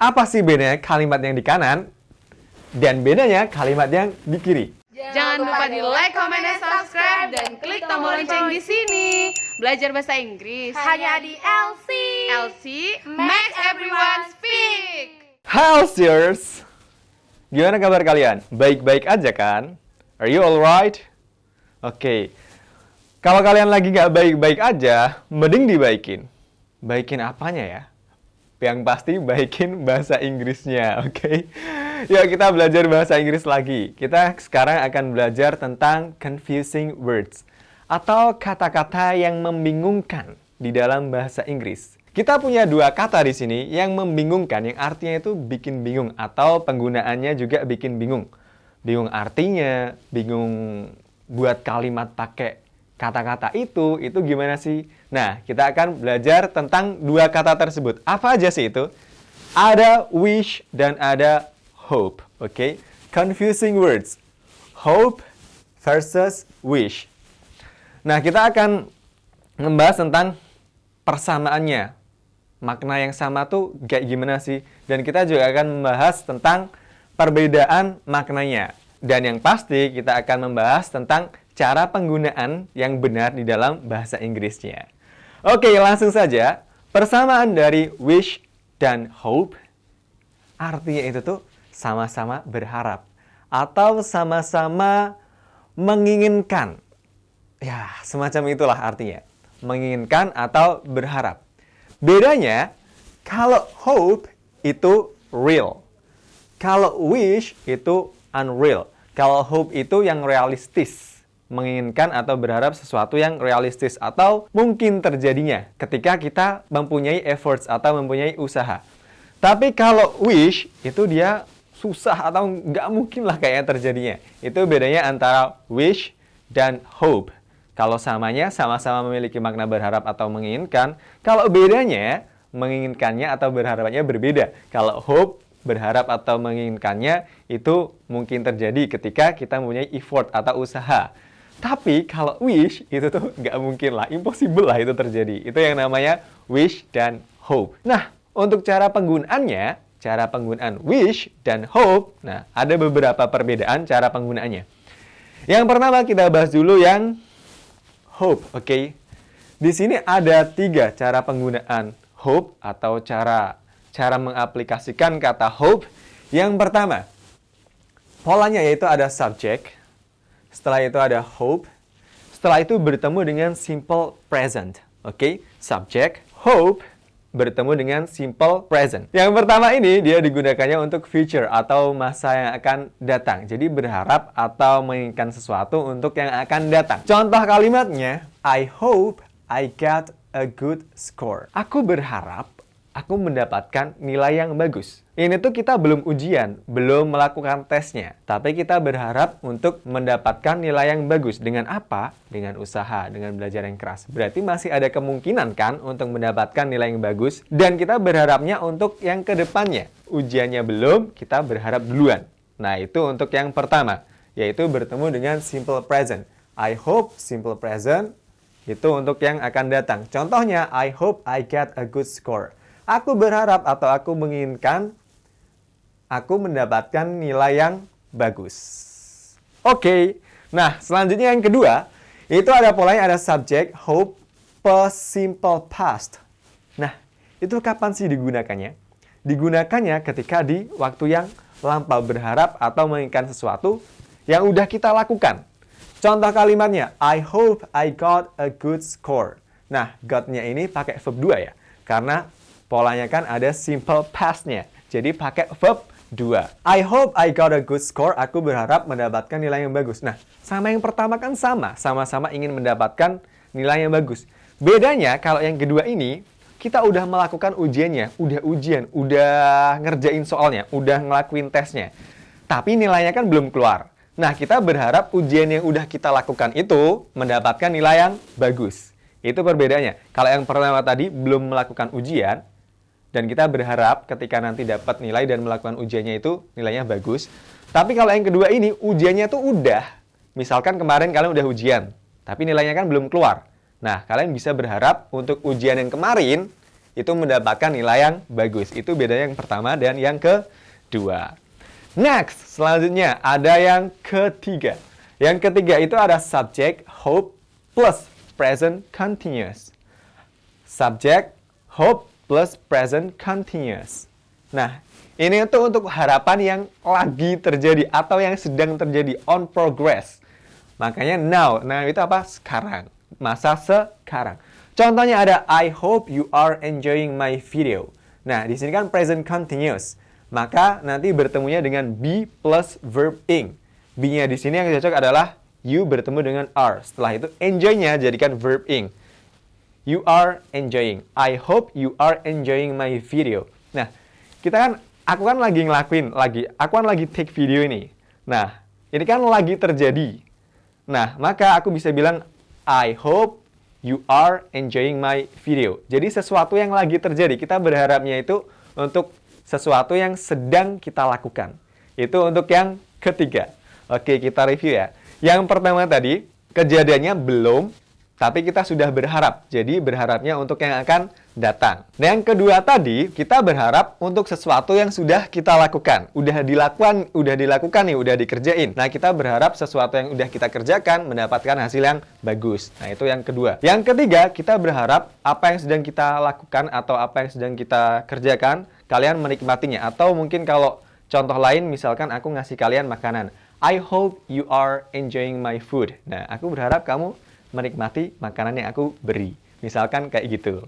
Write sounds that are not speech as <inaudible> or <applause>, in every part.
Apa sih bedanya kalimat yang di kanan dan bedanya kalimat yang di kiri? Jangan lupa di like, comment, dan subscribe dan klik tombol lonceng di sini. Belajar bahasa Inggris Hanya di LC. LC makes everyone speak. Halsiers! Gimana kabar kalian? Baik-baik aja kan? Are you alright? Oke. Kalau kalian lagi nggak baik-baik aja, mending dibaikin. Baikin apanya ya? Yang pasti baikin bahasa Inggrisnya, <laughs> oke? Yuk kita belajar bahasa Inggris lagi. Kita sekarang akan belajar tentang confusing words atau kata-kata yang membingungkan di dalam bahasa Inggris. Kita punya dua kata di sini yang membingungkan, yang artinya itu bikin bingung atau penggunaannya juga bikin bingung. Bingung artinya, bingung buat kalimat pakai kata-kata itu, itu gimana sih? Nah, kita akan belajar tentang dua kata tersebut. Apa aja sih itu? Ada wish dan ada hope, oke? Okay? Confusing words. Hope versus wish. Nah, kita akan membahas tentang persamaannya. Makna yang sama tuh kayak gimana sih? Dan kita juga akan membahas tentang perbedaan maknanya. Dan yang pasti kita akan membahas tentang cara penggunaan yang benar di dalam bahasa Inggrisnya. Oke, langsung saja. Persamaan dari wish dan hope artinya itu tuh sama-sama berharap atau sama-sama menginginkan. Ya, semacam itulah artinya. Menginginkan atau berharap. Bedanya, kalau hope itu real. Kalau wish itu unreal. Kalau hope itu yang realistis, menginginkan atau berharap sesuatu yang realistis atau mungkin terjadinya ketika kita mempunyai efforts atau mempunyai usaha. Tapi kalau wish itu dia susah atau nggak mungkin lah kayaknya terjadinya. Itu bedanya antara wish dan hope. Kalau samanya sama-sama memiliki makna berharap atau menginginkan, kalau bedanya menginginkannya atau berharapnya berbeda. Kalau hope berharap atau menginginkannya itu mungkin terjadi ketika kita mempunyai effort atau usaha. Tapi kalau wish itu tuh nggak mungkin lah, impossible lah itu terjadi. Itu yang namanya wish dan hope. Nah, untuk cara penggunaannya, cara penggunaan wish dan hope, nah ada beberapa perbedaan cara penggunaannya. Yang pertama kita bahas dulu yang hope, oke? Okay? Di sini ada tiga cara penggunaan hope atau cara cara mengaplikasikan kata hope. Yang pertama, polanya yaitu ada subject, setelah itu ada hope, setelah itu bertemu dengan simple present, oke? Okay? Subject, hope, bertemu dengan simple present. Yang pertama ini dia digunakannya untuk future atau masa yang akan datang. Jadi berharap atau menginginkan sesuatu untuk yang akan datang. Contoh kalimatnya, I hope I get a good score. Aku berharap aku mendapatkan nilai yang bagus. Ini tuh kita belum ujian, belum melakukan tesnya. Tapi kita berharap untuk mendapatkan nilai yang bagus. Dengan apa? Dengan usaha, dengan belajar yang keras. Berarti masih ada kemungkinan kan untuk mendapatkan nilai yang bagus. Dan kita berharapnya untuk yang ke depannya. Ujiannya belum, kita berharap duluan. Nah itu untuk yang pertama, yaitu bertemu dengan simple present. I hope simple present itu untuk yang akan datang. Contohnya, I hope I get a good score. Aku berharap atau aku menginginkan aku mendapatkan nilai yang bagus. Oke, okay. nah selanjutnya yang kedua, itu ada polanya ada subject, hope, simple past. Nah, itu kapan sih digunakannya? Digunakannya ketika di waktu yang lampau berharap atau menginginkan sesuatu yang udah kita lakukan. Contoh kalimatnya, I hope I got a good score. Nah, got-nya ini pakai verb 2 ya. Karena polanya kan ada simple past-nya. Jadi pakai verb 2. I hope I got a good score. Aku berharap mendapatkan nilai yang bagus. Nah, sama yang pertama kan sama. Sama-sama ingin mendapatkan nilai yang bagus. Bedanya kalau yang kedua ini, kita udah melakukan ujiannya, udah ujian, udah ngerjain soalnya, udah ngelakuin tesnya. Tapi nilainya kan belum keluar. Nah, kita berharap ujian yang udah kita lakukan itu mendapatkan nilai yang bagus. Itu perbedaannya. Kalau yang pertama tadi belum melakukan ujian, dan kita berharap ketika nanti dapat nilai dan melakukan ujiannya itu nilainya bagus. Tapi kalau yang kedua ini ujiannya tuh udah. Misalkan kemarin kalian udah ujian, tapi nilainya kan belum keluar. Nah, kalian bisa berharap untuk ujian yang kemarin itu mendapatkan nilai yang bagus. Itu bedanya yang pertama dan yang kedua. Next, selanjutnya ada yang ketiga. Yang ketiga itu ada subject hope plus present continuous. Subject hope plus present continuous. Nah, ini itu untuk harapan yang lagi terjadi atau yang sedang terjadi on progress. Makanya now. Nah, itu apa? Sekarang. Masa sekarang. Contohnya ada I hope you are enjoying my video. Nah, di sini kan present continuous. Maka nanti bertemunya dengan be plus verb ing. Be-nya di sini yang cocok adalah you bertemu dengan are. Setelah itu enjoy-nya jadikan verb ing. You are enjoying. I hope you are enjoying my video. Nah, kita kan aku kan lagi ngelakuin lagi, aku kan lagi take video ini. Nah, ini kan lagi terjadi. Nah, maka aku bisa bilang I hope you are enjoying my video. Jadi sesuatu yang lagi terjadi, kita berharapnya itu untuk sesuatu yang sedang kita lakukan. Itu untuk yang ketiga. Oke, kita review ya. Yang pertama tadi, kejadiannya belum, tapi kita sudah berharap. Jadi berharapnya untuk yang akan datang. Nah, yang kedua tadi, kita berharap untuk sesuatu yang sudah kita lakukan. Udah dilakukan, udah dilakukan nih, udah dikerjain. Nah, kita berharap sesuatu yang udah kita kerjakan mendapatkan hasil yang bagus. Nah, itu yang kedua. Yang ketiga, kita berharap apa yang sedang kita lakukan atau apa yang sedang kita kerjakan kalian menikmatinya. Atau mungkin kalau contoh lain, misalkan aku ngasih kalian makanan. I hope you are enjoying my food. Nah, aku berharap kamu menikmati makanan yang aku beri. Misalkan kayak gitu.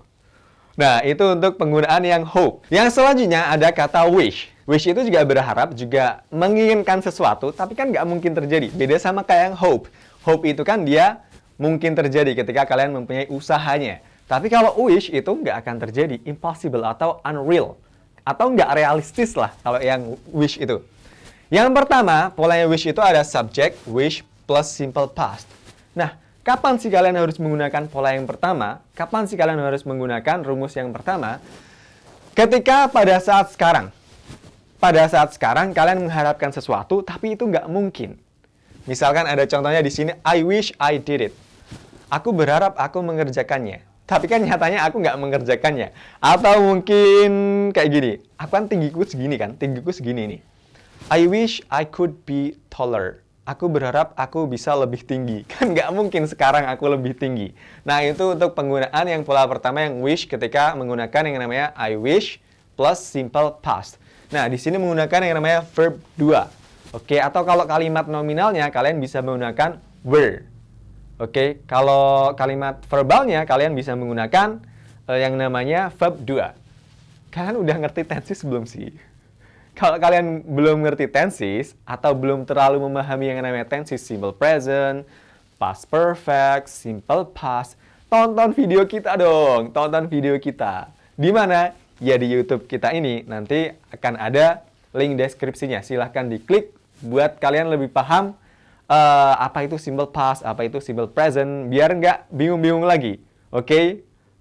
Nah, itu untuk penggunaan yang hope. Yang selanjutnya ada kata wish. Wish itu juga berharap, juga menginginkan sesuatu, tapi kan nggak mungkin terjadi. Beda sama kayak yang hope. Hope itu kan dia mungkin terjadi ketika kalian mempunyai usahanya. Tapi kalau wish itu nggak akan terjadi, impossible atau unreal atau nggak realistis lah kalau yang wish itu. Yang pertama, polanya wish itu ada subject, wish plus simple past. Nah, kapan sih kalian harus menggunakan pola yang pertama? Kapan sih kalian harus menggunakan rumus yang pertama? Ketika pada saat sekarang. Pada saat sekarang kalian mengharapkan sesuatu, tapi itu nggak mungkin. Misalkan ada contohnya di sini, I wish I did it. Aku berharap aku mengerjakannya tapi kan nyatanya aku nggak mengerjakannya. Atau mungkin kayak gini, aku kan tinggiku segini kan, tinggiku segini nih. I wish I could be taller. Aku berharap aku bisa lebih tinggi. <laughs> Kan nggak mungkin sekarang aku lebih tinggi. Nah, itu untuk penggunaan yang pola pertama yang wish ketika menggunakan yang namanya I wish plus simple past. Nah, di sini menggunakan yang namanya verb 2. Oke, atau kalau kalimat nominalnya kalian bisa menggunakan were. Oke, kalau kalimat verbalnya kalian bisa menggunakan uh, yang namanya verb 2. Kalian udah ngerti tenses belum sih? Kalau kalian belum ngerti tenses atau belum terlalu memahami yang namanya tenses simple present, past perfect, simple past, tonton video kita dong, tonton video kita. Di mana? Ya di YouTube kita ini nanti akan ada link deskripsinya. Silahkan diklik buat kalian lebih paham uh, apa itu simple past, apa itu simple present, biar nggak bingung-bingung lagi. Oke? Okay?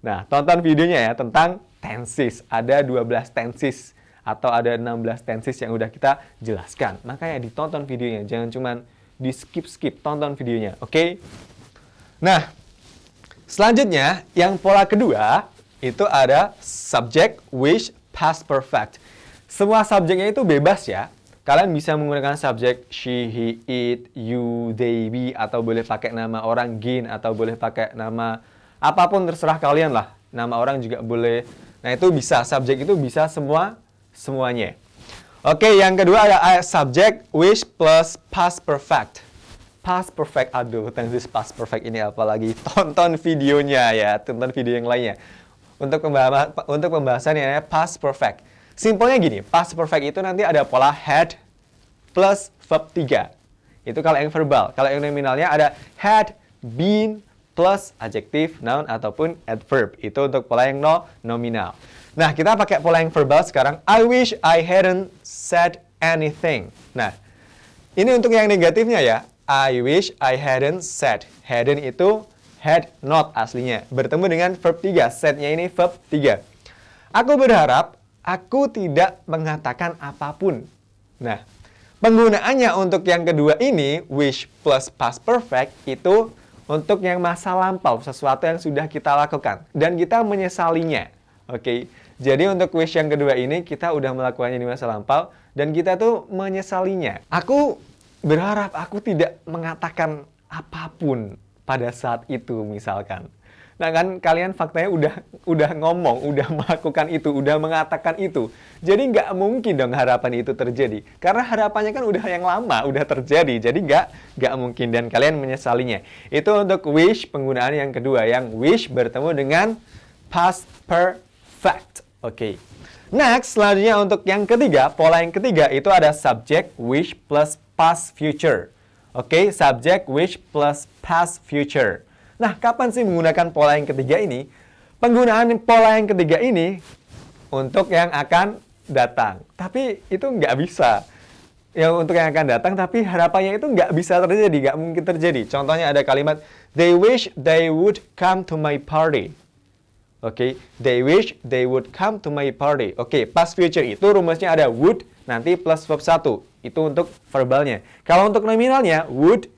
Nah, tonton videonya ya tentang tenses. Ada 12 tenses atau ada 16 tenses yang udah kita jelaskan. Makanya ditonton videonya, jangan cuman di skip-skip, tonton videonya. Oke? Okay? Nah, selanjutnya yang pola kedua itu ada subject, wish, past perfect. Semua subjeknya itu bebas ya Kalian bisa menggunakan subjek she, he, it, you, they, we, atau boleh pakai nama orang gin, atau boleh pakai nama apa pun terserah kalian lah. Nama orang juga boleh. Nah itu bisa, subjek itu bisa semua, semuanya. Oke, yang kedua ada subject wish plus past perfect. Past perfect, aduh, tensis past perfect ini apalagi <laughs> tonton videonya ya, tonton video yang lainnya. Untuk pembahasan, untuk pembahasannya past perfect. Simpelnya gini, past perfect itu nanti ada pola had plus verb 3. Itu kalau yang verbal. Kalau yang nominalnya ada had, been, plus adjective, noun, ataupun adverb. Itu untuk pola yang no, nominal. Nah, kita pakai pola yang verbal sekarang. I wish I hadn't said anything. Nah, ini untuk yang negatifnya ya. I wish I hadn't said. Hadn't itu had not aslinya. Bertemu dengan verb 3. Said-nya ini verb 3. Aku berharap aku tidak mengatakan apa pun. Nah, penggunaannya untuk yang kedua ini, wish plus past perfect, itu untuk yang masa lampau, sesuatu yang sudah kita lakukan. Dan kita menyesalinya. Oke, jadi untuk wish yang kedua ini kita udah melakukannya di masa lampau dan kita tuh menyesalinya. Aku berharap aku tidak mengatakan apa pun pada saat itu misalkan. Nah kan kalian faktanya udah udah ngomong, udah <laughs> melakukan itu, udah mengatakan itu. Jadi nggak mungkin dong harapan itu terjadi. Karena harapannya kan udah yang lama, udah terjadi. Jadi nggak nggak mungkin dan kalian menyesalinya. Itu untuk wish penggunaan yang kedua, yang wish bertemu dengan past perfect. Oke. Okay. Next, selanjutnya untuk yang ketiga, pola yang ketiga itu ada subject, wish plus past future. Oke, okay? subject, wish plus past future. Nah, kapan sih menggunakan pola yang ketiga ini? Penggunaan pola yang ketiga ini untuk yang akan datang. Tapi itu nggak bisa. Yang untuk yang akan datang, tapi harapannya itu nggak bisa terjadi, nggak mungkin terjadi. Contohnya ada kalimat, They wish they would come to my party. Oke, okay? they wish they would come to my party. Oke, okay, past future itu rumusnya ada would, nanti plus verb 1. Itu untuk verbalnya. Kalau untuk nominalnya, would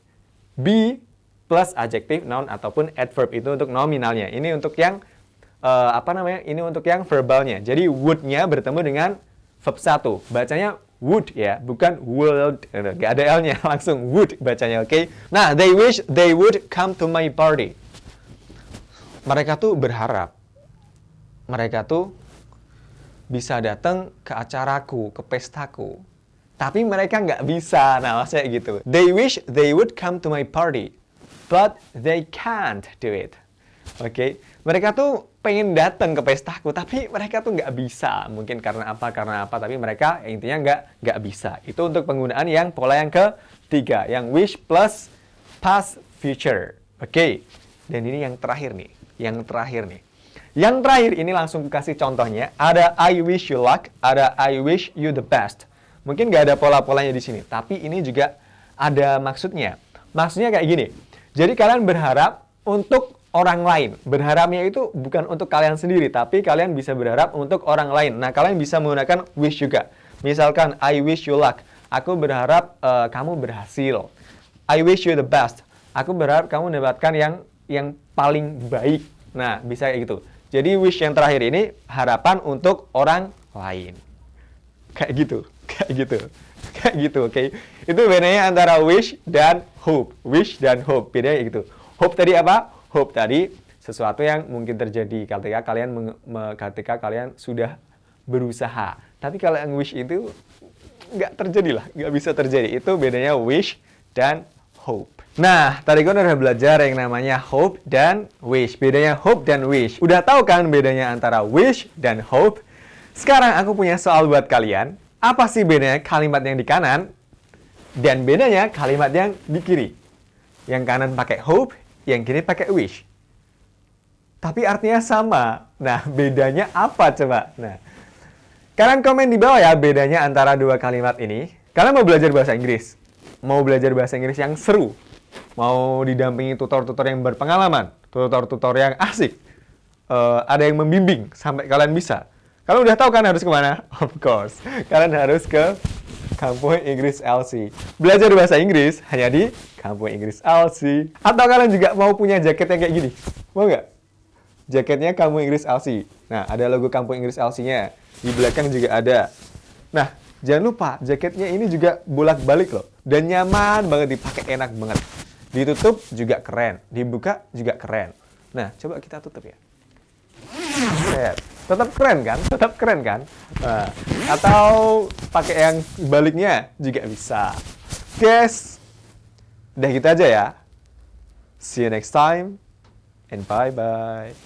be plus adjektif, noun ataupun adverb itu untuk nominalnya. Ini untuk yang uh, apa namanya? Ini untuk yang verbalnya. Jadi would-nya bertemu dengan verb 1. Bacanya would ya, bukan would. Gak ada L-nya, <laughs> langsung would bacanya, oke? Okay? Nah, they wish they would come to my party. Mereka tuh berharap mereka tuh bisa datang ke acaraku, ke pestaku. Tapi mereka nggak bisa, nah maksudnya gitu. They wish they would come to my party but they can't do it. Oke, okay? mereka tuh pengen datang ke pestaku, tapi mereka tuh nggak bisa. Mungkin karena apa? Karena apa? Tapi mereka intinya nggak nggak bisa. Itu untuk penggunaan yang pola yang ketiga, yang wish plus past future. Oke, okay? dan ini yang terakhir nih, yang terakhir nih. Yang terakhir ini langsung kasih contohnya. Ada I wish you luck, ada I wish you the best. Mungkin nggak ada pola-polanya di sini, tapi ini juga ada maksudnya. Maksudnya kayak gini. Jadi kalian berharap untuk orang lain. Berharapnya itu bukan untuk kalian sendiri, tapi kalian bisa berharap untuk orang lain. Nah, kalian bisa menggunakan wish juga. Misalkan, I wish you luck. Aku berharap uh, kamu berhasil. I wish you the best. Aku berharap kamu mendapatkan yang yang paling baik. Nah, bisa kayak gitu. Jadi wish yang terakhir ini harapan untuk orang lain. Kayak gitu, <laughs> kayak gitu. <laughs> Kayak gitu, oke. Okay? Itu bedanya antara wish dan hope. Wish dan hope, bedanya gitu. Hope tadi apa? Hope tadi sesuatu yang mungkin terjadi ketika kalian ketika kalian sudah berusaha. Tapi kalau yang wish itu nggak terjadi lah, nggak bisa terjadi. Itu bedanya wish dan hope. Nah, tadi kan udah belajar yang namanya hope dan wish. Bedanya hope dan wish. Udah tahu kan bedanya antara wish dan hope? Sekarang aku punya soal buat kalian. Apa sih bedanya kalimat yang di kanan dan bedanya kalimat yang di kiri? Yang kanan pakai hope, yang kiri pakai wish. Tapi artinya sama. Nah, <laughs> bedanya apa coba? Nah, kalian komen di bawah ya bedanya antara dua kalimat ini. Kalian mau belajar bahasa Inggris? Mau belajar bahasa Inggris yang seru? Mau didampingi tutor-tutor yang berpengalaman? Tutor-tutor yang asik? Uh, ada yang membimbing sampai kalian bisa? Kalau udah tahu kan harus ke mana? <laughs> Of course, kalian harus ke Kampung Inggris LC. Belajar bahasa Inggris hanya di Kampung Inggris LC. Atau kalian juga mau punya jaket yang kayak gini? Mau nggak? Jaketnya Kampung Inggris LC. Nah, ada logo Kampung Inggris LC-nya. Di belakang juga ada. Nah, jangan lupa jaketnya ini juga bolak-balik loh. Dan nyaman banget dipakai, enak banget. Ditutup juga keren, dibuka juga keren. Nah, coba kita tutup ya. Set tetap keren kan? Tetap keren kan? Nah, atau pakai yang baliknya juga bisa. Guys, udah gitu aja ya. See you next time and bye bye.